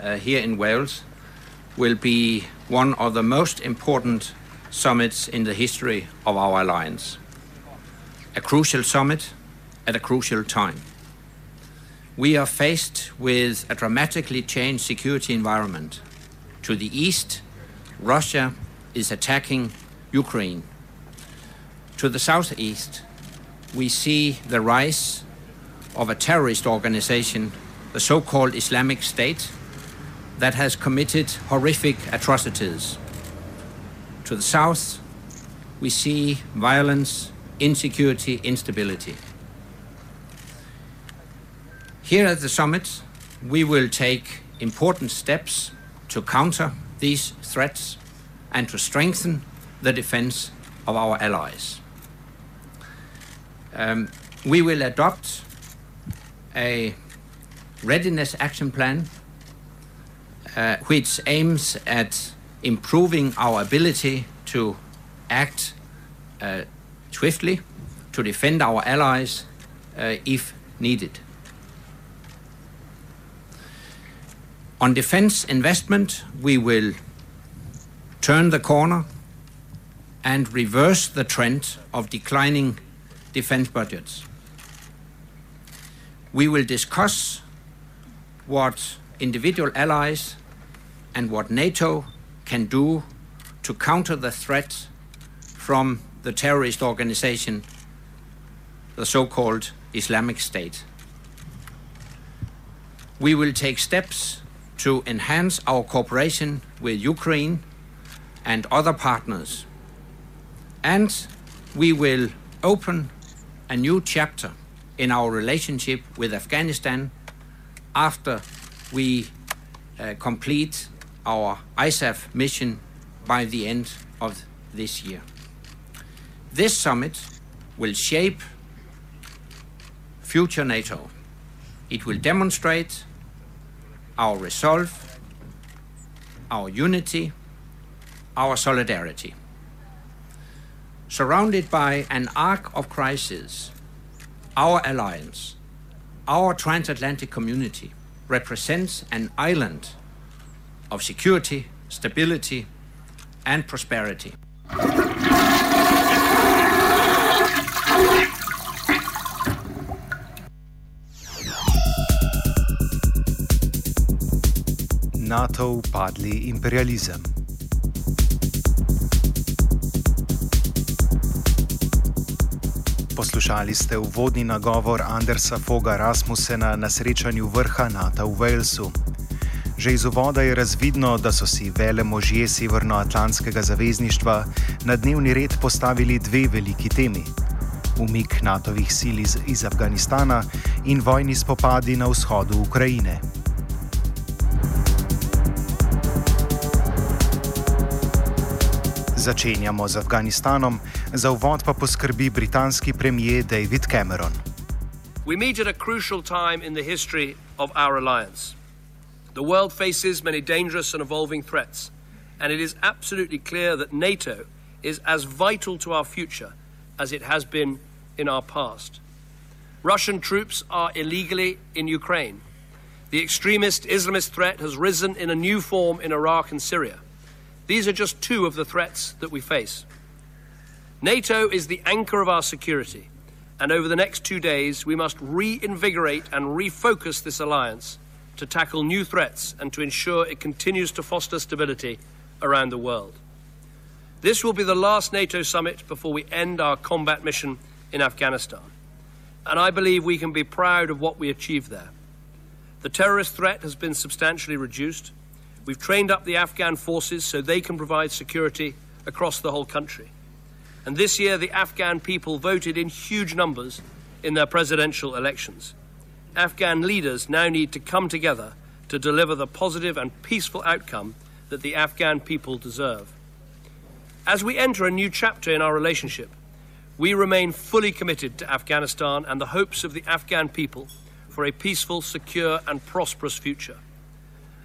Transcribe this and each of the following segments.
Uh, here in Wales will be one of the most important summits in the history of our alliance. A crucial summit at a crucial time. We are faced with a dramatically changed security environment. To the east, Russia is attacking Ukraine. To the southeast, we see the rise of a terrorist organization, the so called Islamic State, that has committed horrific atrocities. To the south, we see violence, insecurity, instability. Here at the summit, we will take important steps to counter these threats and to strengthen the defense of our allies. Um, we will adopt a readiness action plan uh, which aims at improving our ability to act uh, swiftly to defend our allies uh, if needed. On defense investment, we will turn the corner and reverse the trend of declining defense budgets. We will discuss what individual allies and what NATO can do to counter the threat from the terrorist organization, the so called Islamic State. We will take steps to enhance our cooperation with Ukraine and other partners. And we will open a new chapter in our relationship with Afghanistan after we uh, complete our ISAF mission by the end of this year. This summit will shape future NATO. It will demonstrate our resolve, our unity, our solidarity. Surrounded by an arc of crisis, our alliance, our transatlantic community represents an island of security, stability, and prosperity. NATO upadli imperializem. Poslušali ste uvodni nagovor Andersa Foga Rasmussena na srečanju vrha NATO v Walesu. Že iz uvoda je razvidno, da so si vele možje Severnoatlantskega zavezništva na dnevni red postavili dve veliki temi: umik NATO-vih sil iz, iz Afganistana in vojni spopadi na vzhodu Ukrajine. Začenjamo z Afganistanom, za uvod pa poskrbi britanski premijer David Cameron. We meet at a crucial time in the history of our alliance. The world faces many dangerous and evolving threats, and it is absolutely clear that NATO is as vital to our future as it has been in our past. Russian troops are illegally in Ukraine. The extremist Islamist threat has risen in a new form in Iraq and Syria. These are just two of the threats that we face. NATO is the anchor of our security, and over the next two days, we must reinvigorate and refocus this alliance to tackle new threats and to ensure it continues to foster stability around the world. This will be the last NATO summit before we end our combat mission in Afghanistan. And I believe we can be proud of what we achieved there. The terrorist threat has been substantially reduced. We've trained up the Afghan forces so they can provide security across the whole country. And this year, the Afghan people voted in huge numbers in their presidential elections. Afghan leaders now need to come together to deliver the positive and peaceful outcome that the Afghan people deserve. As we enter a new chapter in our relationship, we remain fully committed to Afghanistan and the hopes of the Afghan people for a peaceful, secure, and prosperous future.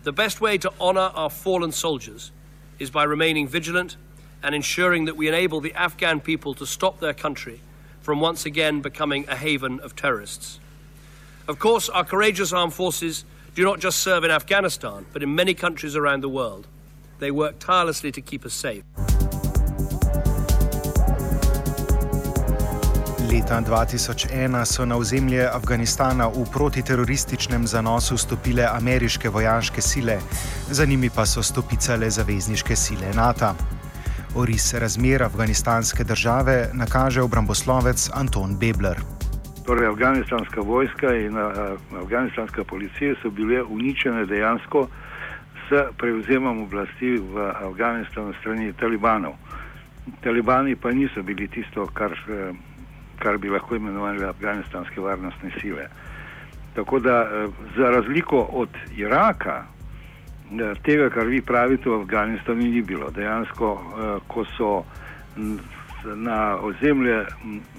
The best way to honour our fallen soldiers is by remaining vigilant and ensuring that we enable the Afghan people to stop their country from once again becoming a haven of terrorists. Of course, our courageous armed forces do not just serve in Afghanistan, but in many countries around the world. They work tirelessly to keep us safe. Leta 2001 so na ozemlje Afganistana v protiterorističnem zanosu stopile ameriške vojaške sile, za njimi pa so stopicale zavezniške sile NATO. Oris razmer afganistanske države nakaže obramboslovec Anton Bebler. Torej, afganistanska vojska in afganistanska policija so bile uničene dejansko s prevzemom oblasti v Afganistanu strani talibanov. Talibani pa niso bili tisto, kar, kar bi lahko imenovali afganistanske varnostne sile. Tako da za razliko od Iraka, tega, kar vi pravite v Afganistanu, ni bilo. Dejansko, ko so na ozemlje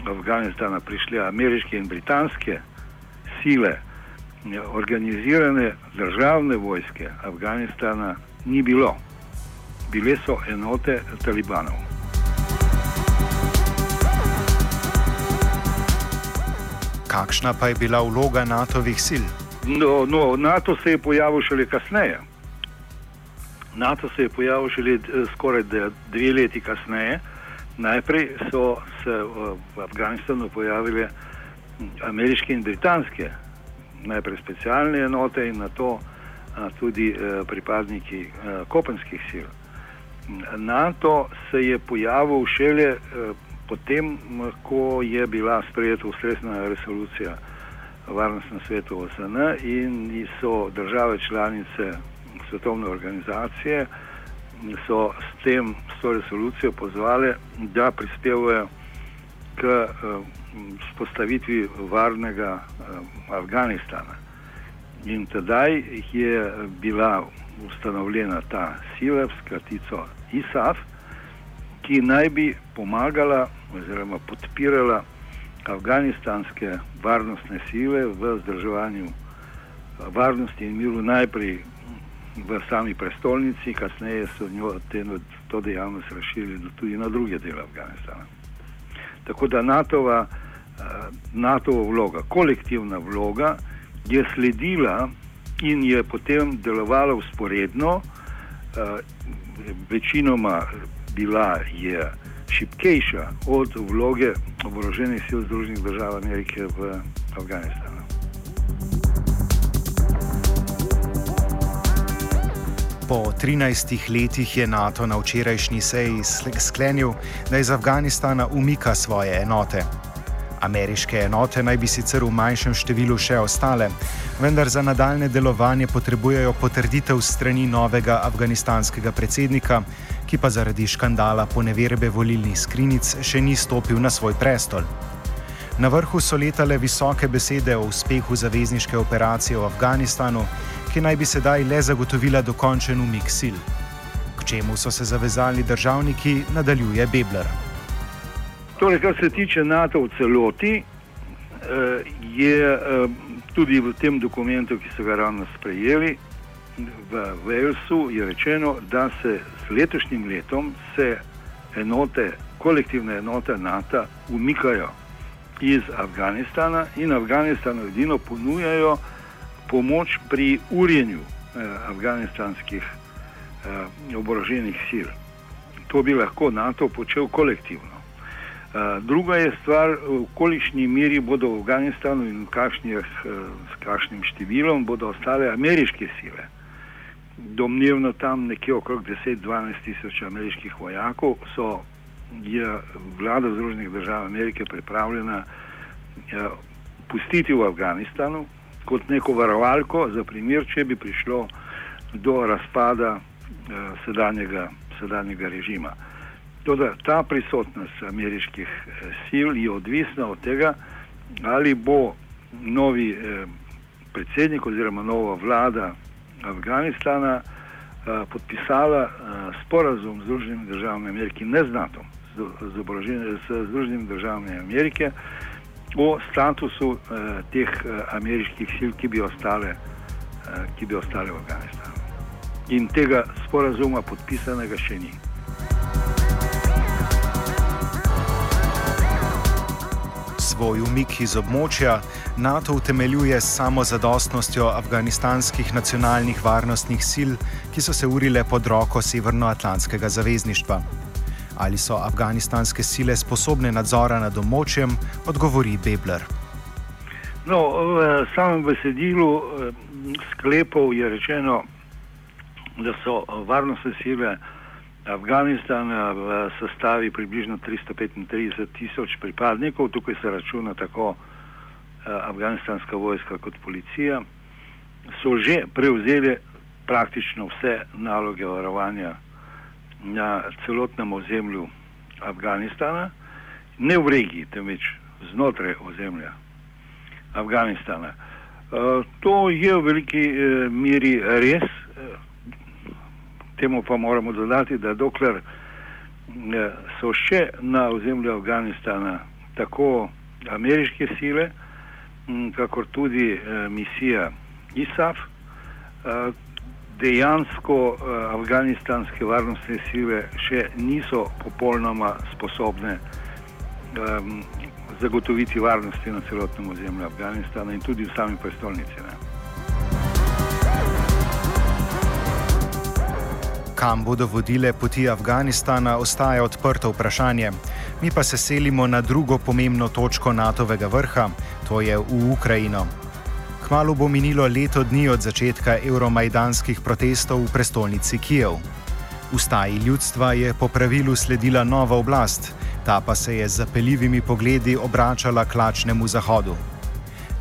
Afganistana prišle ameriške in britanske sile, organizirane državne vojske Afganistana ni bilo. Bile so enote talibanov. Kakšna pa je bila vloga NATO-vih sil? No, no, NATO se je pojavil šele kasneje. NATO se je pojavil šele skoraj dve leti kasneje. Najprej so se v Afganistanu pojavile ameriške in britanske, najprej specialne enote in na to tudi pripadniki kopenskih sil. NATO se je pojavil šele potem, ko je bila sprejeta ustrezna resolucija Varnostnega sveta OSN in so države članice svetovne organizacije so s tem, s to resolucijo pozvali, da prispevajo k spostavitvi varnega Afganistana. In tedaj je bila ustanovljena ta sila s kratico ISAF, ki naj bi pomagala oziroma podpirala afganistanske varnostne sile v vzdrževanju varnosti in miru najprej v sami prestolnici, kasneje so njo, te, to dejavnost razširili tudi na druge dele Afganistana. Tako da NATO-va, NATO-va vloga, kolektivna vloga, je sledila in je potem delovala usporedno, večinoma bila je šipkejša od vloge oboroženih sil Združenih držav Amerike v Afganistanu. Po 13 letih je NATO na včerajšnji seji sklenil, da iz Afganistana umika svoje enote. Ameriške enote naj bi sicer v manjšem številu še ostale, vendar za nadaljne delovanje potrebujejo potrditev strani novega afganistanskega predsednika, ki pa zaradi škandala poneverbe volilnih skrinic še ni stopil na svoj prestol. Na vrhu so letale visoke besede o uspehu zavezniške operacije v Afganistanu, ki naj bi sedaj le zagotovila dokončen umik sil. K čemu so se zavezali državniki, nadaljuje Bebler. Torej, kar se tiče NATO v celoti, je tudi v tem dokumentu, ki so ga ravno sprejeli v Walesu, rečeno, da se s letošnjim letom se enote, kolektivne enote NATO umikajo iz Afganistana in Afganistanu edino ponujajo pomoč pri urjenju eh, afganistanskih eh, oboroženih sil. To bi lahko NATO počel kolektivno. Druga je stvar, v kolikšni meri bodo v Afganistanu in kakšnih, s kakšnim številom bodo ostale ameriške sile. Domnevno tam nekje okrog 10-12 tisoč ameriških vojakov so, je vlada Združenih držav Amerike pripravljena pustiti v Afganistanu kot neko varovalko za primer, če bi prišlo do razpada sedanjega, sedanjega režima. Toda ta prisotnost ameriških sil je odvisna od tega, ali bo novi eh, predsednik oziroma nova vlada Afganistana eh, podpisala eh, sporazum z Združenimi državami Amerike, ne z NATO, z, z, z Združenimi državami Amerike o statusu eh, teh eh, ameriških sil, ki bi, ostale, eh, ki bi ostale v Afganistanu. In tega sporazuma podpisanega še ni. Svoj umik iz območja NATO utemeljuje s samozadostnostjo afganistanskih nacionalnih varnostnih sil, ki so se urile pod roko Severnoatlantskega zavezništva. Ali so afganistanske sile sposobne nadzora nad območjem, odgovori Bebler. No, v samem besedilu sklepov je rečeno, da so varnostne sile Afganistana v sestavi približno 335 tisoč pripadnikov, tukaj se računa tako afganistanska vojska kot policija, so že prevzeli praktično vse naloge varovanja na celotnem ozemlju Afganistana, ne v regiji, temveč znotraj ozemlja Afganistana. To je v veliki meri res, temu pa moramo dodati, da dokler so še na ozemlju Afganistana tako ameriške sile, kakor tudi misija ISAF, dejansko afganistanske varnostne sile še niso popolnoma sposobne zagotoviti varnosti na celotnem ozemlju Afganistana in tudi v sami prestolnici. Ne. Kam bodo vodile poti Afganistana, ostaja odprto vprašanje. Mi pa se selimo na drugo pomembno točko NATO-vega vrha, to je v Ukrajino. Kmalo bo minilo leto dni od začetka euromajdanskih protestov v prestolnici Kijev. V staji ljudstva je po pravilu sledila nova oblast, ta pa se je z zapeljivimi pogledi obračala k lačnemu zahodu.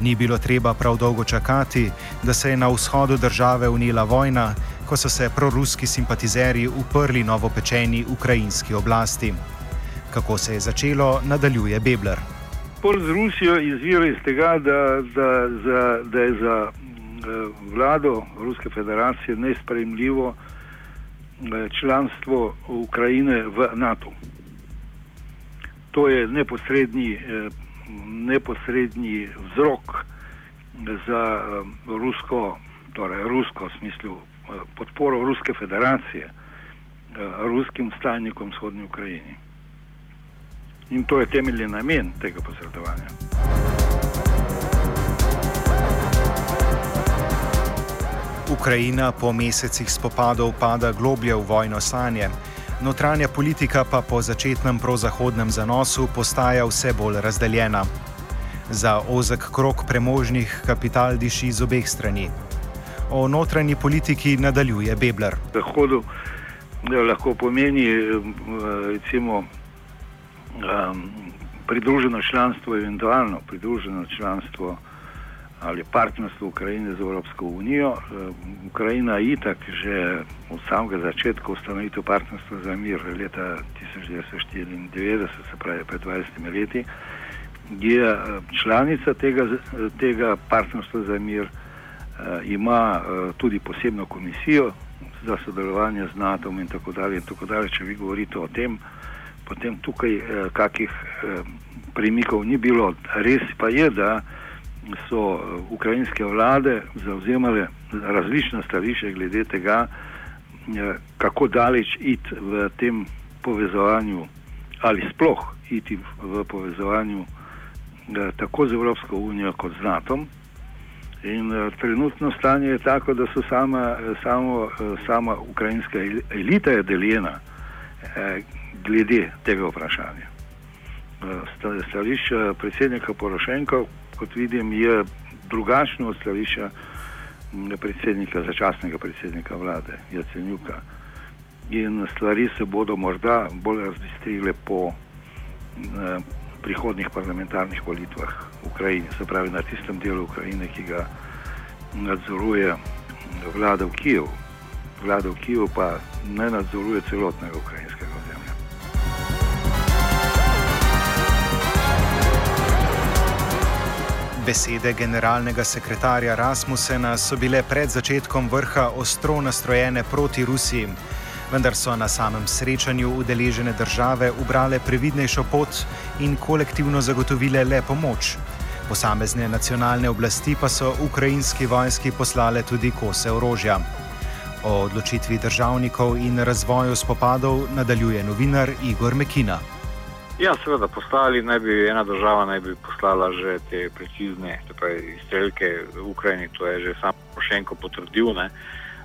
Ni bilo treba prav dolgo čakati, da se je na vzhodu države unila vojna, ko so se proruski simpatizerji uprli novopečeni ukrajinski oblasti. Kako se je začelo, nadaljuje Bebler. Pol z Rusijo izvira iz tega, da, da, za, da je za vlado Ruske federacije nespremljivo članstvo Ukrajine v NATO. To je neposredni, neposredni vzrok za rusko, torej rusko v smislu podporo Ruske federacije ruskim stajnikom v vzhodni Ukrajini. In to je temeljni namen tega posredovanja. Ukrajina po mesecih spopadov pada globlje v vojno sanje, notranja politika pa po začetnem prozahodnem zanosu postaja vse bolj razdeljena. Za ozek krok premožnih kapital diši z obeh strani. O notranji politiki nadaljuje Bebler. Zahodu lahko pomeni recimo pridruženo članstvo, eventualno pridruženo članstvo ali partnerstvo Ukrajine z Evropsko unijo. Ukrajina je itak že od samega začetka ustanovitev partnerstva za mir leta 1994, se pravi pred 20 leti, je članica tega, tega partnerstva za mir, ima tudi posebno komisijo za sodelovanje z NATO in tako dalje. In tako dalje. Če vi govorite o tem, potem tukaj kakih premikov ni bilo. Res pa je, da so ukrajinske vlade zauzemale različna stališča glede tega, kako daleč iti v tem povezovanju ali sploh iti v povezovanju tako z Evropsko unijo kot z NATO. In trenutno stanje je tako, da so sama, samo, sama ukrajinska elita je deljena glede tega vprašanja. stališče predsednika Porošenka, kot vidim, je drugačno od stališča predsednika, začasnega predsednika vlade, Jacenjuka. In stvari se bodo morda bolj razbistrile po eh, prihodnih parlamentarnih volitvah v Ukrajini, se pravi na tistem delu Ukrajine, ki ga nadzoruje vlada v Kijevu. Vlada v Kijevu pa ne nadzoruje celotnega ukrajinskega Besede generalnega sekretarja Rasmusena so bile pred začetkom vrha ostro nastrojene proti Rusiji, vendar so na samem srečanju udeležene države ubrale previdnejšo pot in kolektivno zagotovile le pomoč. Posamezne nacionalne oblasti pa so ukrajinski vojski poslale tudi kose orožja. O odločitvi državnikov in razvoju spopadov nadaljuje novinar Igor Mekina. Ja, seveda, poslali naj bi ena država naj bi poslala že te precizne izstrelke v Ukrajini, to je že sam Pošenko potrdil. Ne.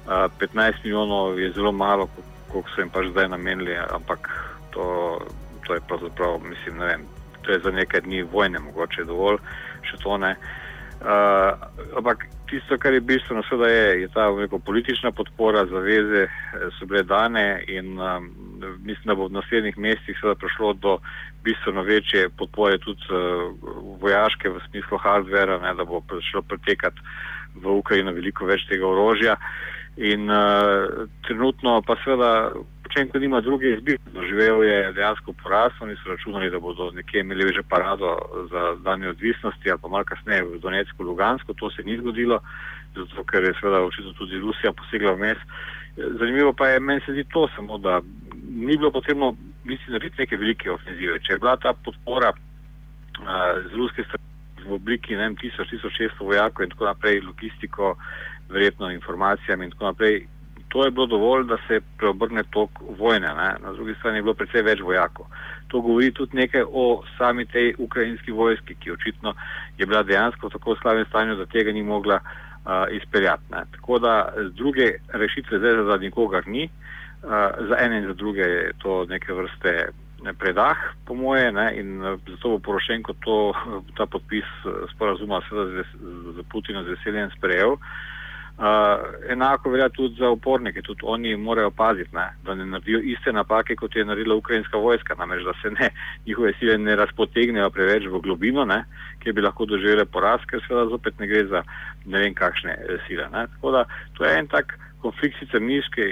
15 milijonov je zelo malo, koliko so jim pač zdaj namenili, ampak to, to je pravzaprav, mislim, ne vem, to je za nekaj dni vojne mogoče dovolj, še to ne. Uh, ampak tisto, kar je bistveno, seveda je, je ta neko, politična podpora, zaveze so bile dane in um, mislim, da bo v naslednjih mesecih seveda prišlo do bistveno večje podpore tudi uh, vojaške v smislu hardvera, ne, da bo prišlo pretekati v Ukrajino veliko več tega orožja. In uh, trenutno pa seveda Počenko nima druge izbire. Doživel je dejansko poraz, oni so računali, da bodo nekje imeli že parado za dan neodvisnosti ali pa malo kasneje v Donetsku, Lugansko. To se ni zgodilo, zato ker je seveda očitno tudi Rusija posegla vmes. Zanimivo pa je, meni se zdi to samo, da ni bilo potrebno mislim, narediti neke velike ofenzive. Če je bila ta podpora uh, z ruske strani v obliki 1000-1600 vojakov in tako naprej, logistiko, verjetno informacijami in tako naprej, to je bilo dovolj, da se preobrne tok vojne. Ne? Na drugi strani je bilo precej več vojakov. To govori tudi nekaj o sami tej ukrajinski vojski, ki očitno je bila dejansko v tako slabem stanju, da tega ni mogla uh, izpeljati. Ne? Tako da druge rešitve zdaj za nikogar ni, uh, za ene in za druge je to neke vrste predah, po moje, ne? in zato bo Porošenko to, ta podpis sporazuma seveda z, z Putinom z veseljem sprejel. Uh, enako velja tudi za upornike, tudi oni morajo paziti, ne, da ne naredijo iste napake, kot je naredila ukrajinska vojska, namreč da se ne, njihove sile ne razpotegnejo preveč v globino, ne, kjer bi lahko doživele poraz, ker seveda zopet ne gre za ne vem kakšne eh, sile. Ne. Tako da to je en tak konflikt sicer nizke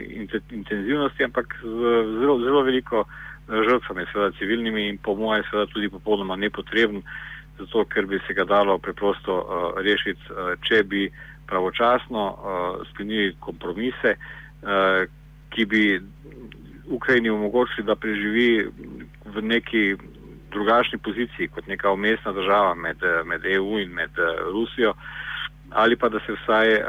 intenzivnosti, ampak z zelo, zelo veliko eh, žrtvami, seveda civilnimi in po mojem seveda tudi popolnoma nepotreben, zato ker bi se ga dalo preprosto uh, rešiti, uh, če bi pravočasno uh, sklenili kompromise, uh, ki bi Ukrajini omogočili, da preživi v neki drugačni poziciji kot neka umestna država med, med EU in med uh, Rusijo, ali pa da se vsaj uh,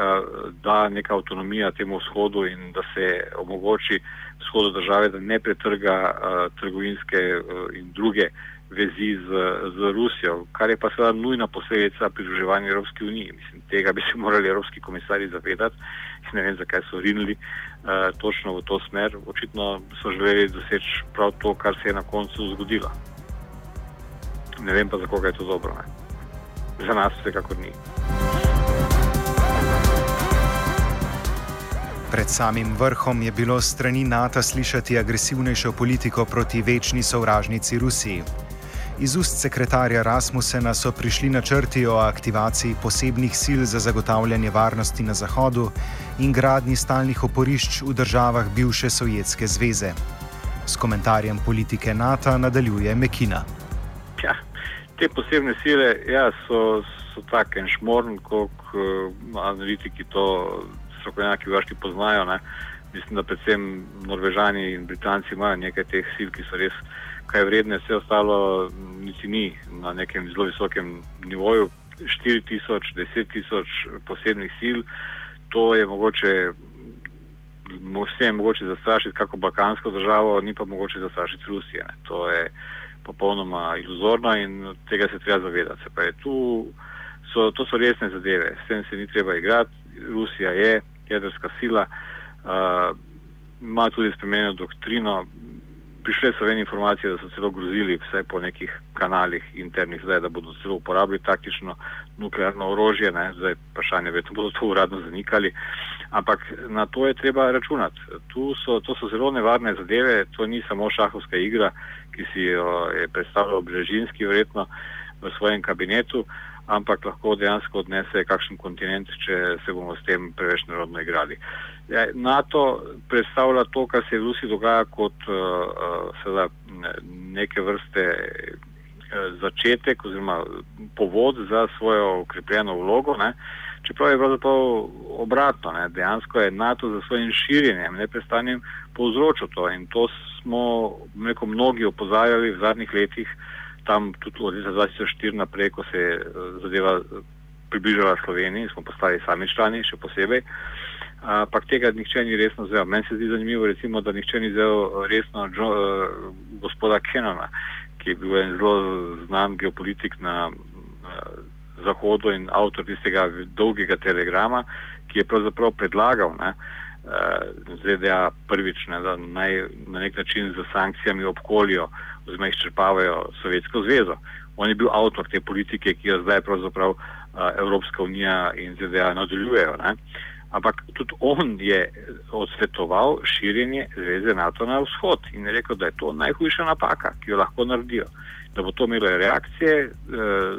da neka avtonomija temu vzhodu in da se omogoči vzhodu države, da ne pretrga uh, trgovinske uh, in druge vezi z, z Rusijo, kar je pa seveda nujna posledica pridruževanja Evropski uniji. Mislim, tega bi se morali evropski komisari zavedati. Ne vem, zakaj so rinili uh, točno v to smer. Očitno so želeli doseči prav to, kar se je na koncu zgodilo. Ne vem pa, za koga je to dobro. Ne? Za nas vsekakor ni. Pred samim vrhom je bilo strani NATO slišati agresivnejšo politiko proti večni sovražnici Rusiji. Iz ust sekretarja Rasmusena so prišli načrti o aktivaciji posebnih sil za zagotavljanje varnosti na Zahodu in gradni stalnih oporišč v državah bivše Sovjetske zveze. S komentarjem politike NATO nadaljuje Mekina. Ja, te posebne sile ja, so, so tako en šmorn, kot uh, analitiki to strokovnjaki vaški poznajo. Ne. Mislim, da predvsem Norvežani in Britanci imajo nekaj teh sil, ki so res kaj vredne, vse ostalo niti ni na nekem zelo visokem nivoju. 4000, 10.000 posebnih sil, to je mogoče, vse je mogoče zastrašiti kako balkansko državo, ni pa mogoče zastrašiti Rusijo. To je popolnoma iluzorno in tega se treba zavedati. Se pravi, so, to so resne zadeve, s tem se ni treba igrati. Rusija je jedrska sila, uh, ima tudi spremenjeno doktrino, prišle so ven informacije, da so celo grozili vse po nekih kanalih internih, zdaj, da bodo celo uporabili taktično nuklearno orožje, ne? zdaj vprašanje, da bodo to uradno zanikali, ampak na to je treba računati. So, to so zelo nevarne zadeve, to ni samo šahovska igra, ki si jo je predstavljal Brežinski verjetno v svojem kabinetu, ampak lahko dejansko odnese kakšen kontinent, če se bomo s tem preveč narodno igrali. Ja, NATO predstavlja to, kar se v Rusiji dogaja kot uh, seveda, neke vrste uh, začetek oziroma povod za svojo ukrepljeno vlogo. Ne. Čeprav je pravzaprav obratno, ne. dejansko je NATO za svojim širjenjem, neprestanjem povzročil to in to smo neko, mnogi opozarjali v zadnjih letih, tam tudi od leta 2004 naprej, ko se je zadeva približala Sloveniji, smo postali sami člani, še posebej. Ampak tega nihče ni resno vzel. Meni se zdi zanimivo, recimo, da nihče ni vzel resno jo, uh, gospoda Kenona, ki je bil en zelo znan geopolitik na uh, Zahodu in avtor tistega dolgega telegrama, ki je pravzaprav predlagal ne, uh, ZDA prvič, ne, da naj na nek način z sankcijami obkolijo oziroma izčrpavajo Sovjetsko zvezo. On je bil avtor te politike, ki jo zdaj pravzaprav uh, Evropska unija in ZDA nadaljujejo. Ne. Ampak tudi on je odsvetoval širjenje zveze NATO na vzhod in rekel, da je to najhujša napaka, ki jo lahko naredijo. Da bo to imelo reakcije e,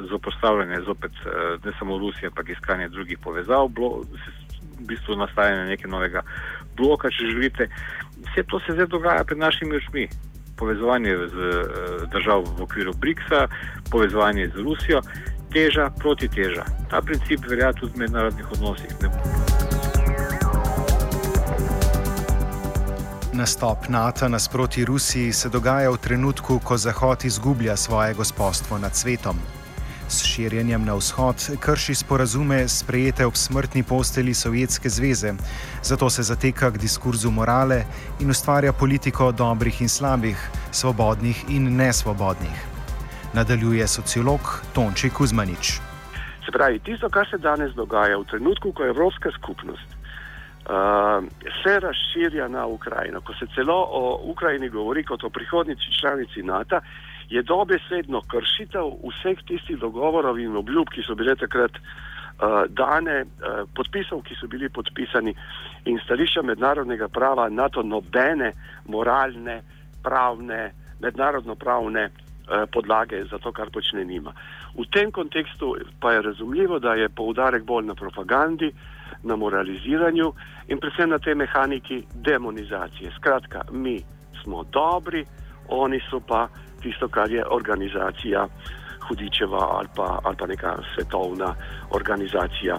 z opostavljanje zopet e, ne samo Rusije, ampak iskanje drugih povezav, blo, v bistvu nastajanje nekega novega bloka, če želite. Vse to se zdaj dogaja pred našimi očmi. Povezovanje z e, držav v okviru BRICS-a, povezovanje z Rusijo, teža proti teža. Ta princip velja tudi v mednarodnih odnosih. Ne. Nastop NATO nasproti Rusiji se dogaja v trenutku, ko Zahod izgublja svoje gospodstvo nad svetom. S širjenjem na vzhod krši sporazume sprejete ob smrtni posteli Sovjetske zveze, zato se zateka k diskurzu morale in ustvarja politiko dobrih in slabih, svobodnih in nesvobodnih. Nadaljuje sociolog Tonči Kuzmanič. Se pravi, tisto, kar se danes dogaja v trenutku, ko je Evropska skupnost uh, se razširja na Ukrajino, ko se celo o Ukrajini govori kot o prihodnici članici NATO, je dobesedno kršitev vseh tistih dogovorov in obljub, ki so bile takrat uh, dane, uh, podpisov, ki so bili podpisani in stališča mednarodnega prava NATO nobene moralne, pravne, mednarodno pravne uh, podlage za to, kar počne nima. V tem kontekstu pa je razumljivo, da je poudarek bolj na propagandi, na moraliziranju in predvsem na tej mehaniki demonizacije. Skratka, mi smo dobri, oni so pa tisto, kar je organizacija hudičeva ali pa, ali pa neka svetovna organizacija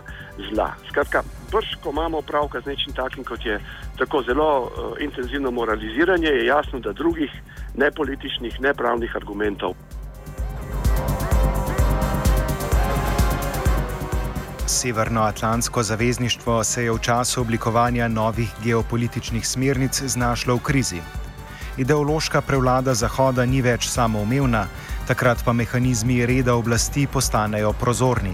zla. Skratka, brž, ko imamo opravka z nečim takim, kot je tako zelo uh, intenzivno moraliziranje, je jasno, da drugih nepolitičnih, nepravnih argumentov. Severnoatlantsko zavezništvo se je v času oblikovanja novih geopolitičnih smernic znašlo v krizi. Ideološka prevlada Zahoda ni več samoumevna, takrat pa mehanizmi reda oblasti postanejo prozorni.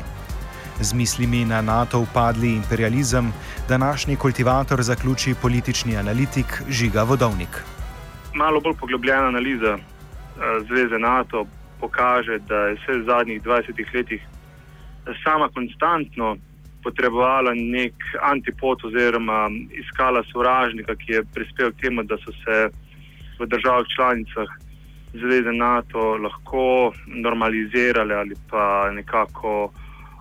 Z mislimi na NATO upadli imperializem, današnji kultivator zaključi politični analitik Žiga Vodovnik. Malo bolj poglobljena analiza uh, Zveze NATO pokaže, da je vse v zadnjih 20 letih sama konstantno potrebovala nek antipod oziroma iskala sovražnika, ki je prispeval k temu, da so se v državah članicah Zveze NATO lahko normalizirale ali pa nekako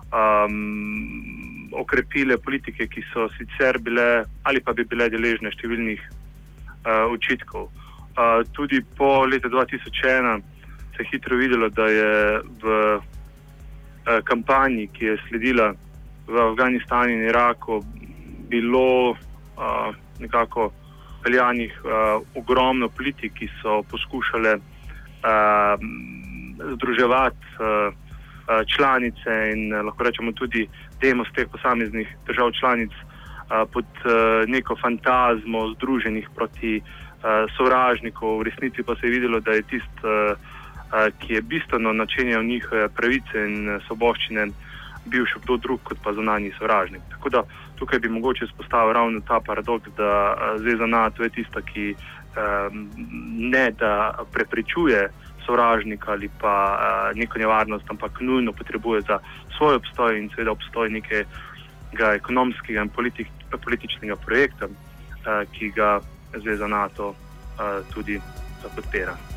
um, okrepile politike, ki so sicer bile ali pa bi bile deležne številnih uh, očitkov. Uh, tudi po letu 2001 se je hitro videlo, da je v Eh, kampanji, ki je sledila v Afganistanu in Iraku, bilo uh, nekako peljanih uh, ogromno politik, ki so poskušale uh, združevati uh, uh, članice in uh, lahko rečemo tudi demos teh posameznih držav članic uh, pod uh, neko fantazmo združenih proti uh, sovražnikov. V resnici pa se je videlo, da je tisti. Uh, ki je bistveno načenjal njihove pravice in eh, soboščine, bil še kdo drug kot pa zunanji sovražnik. Tako da tukaj bi mogoče izpostavil ravno ta paradoks, da eh, Zveza NATO je tista, ki um, ne da preprečuje sovražnika ali pa uh, neko nevarnost, ampak nujno potrebuje za svoj obstoj in seveda obstoj nekega ekonomskega in politik, političnega projekta, uh, ki ga Zveza NATO uh, tudi podpira.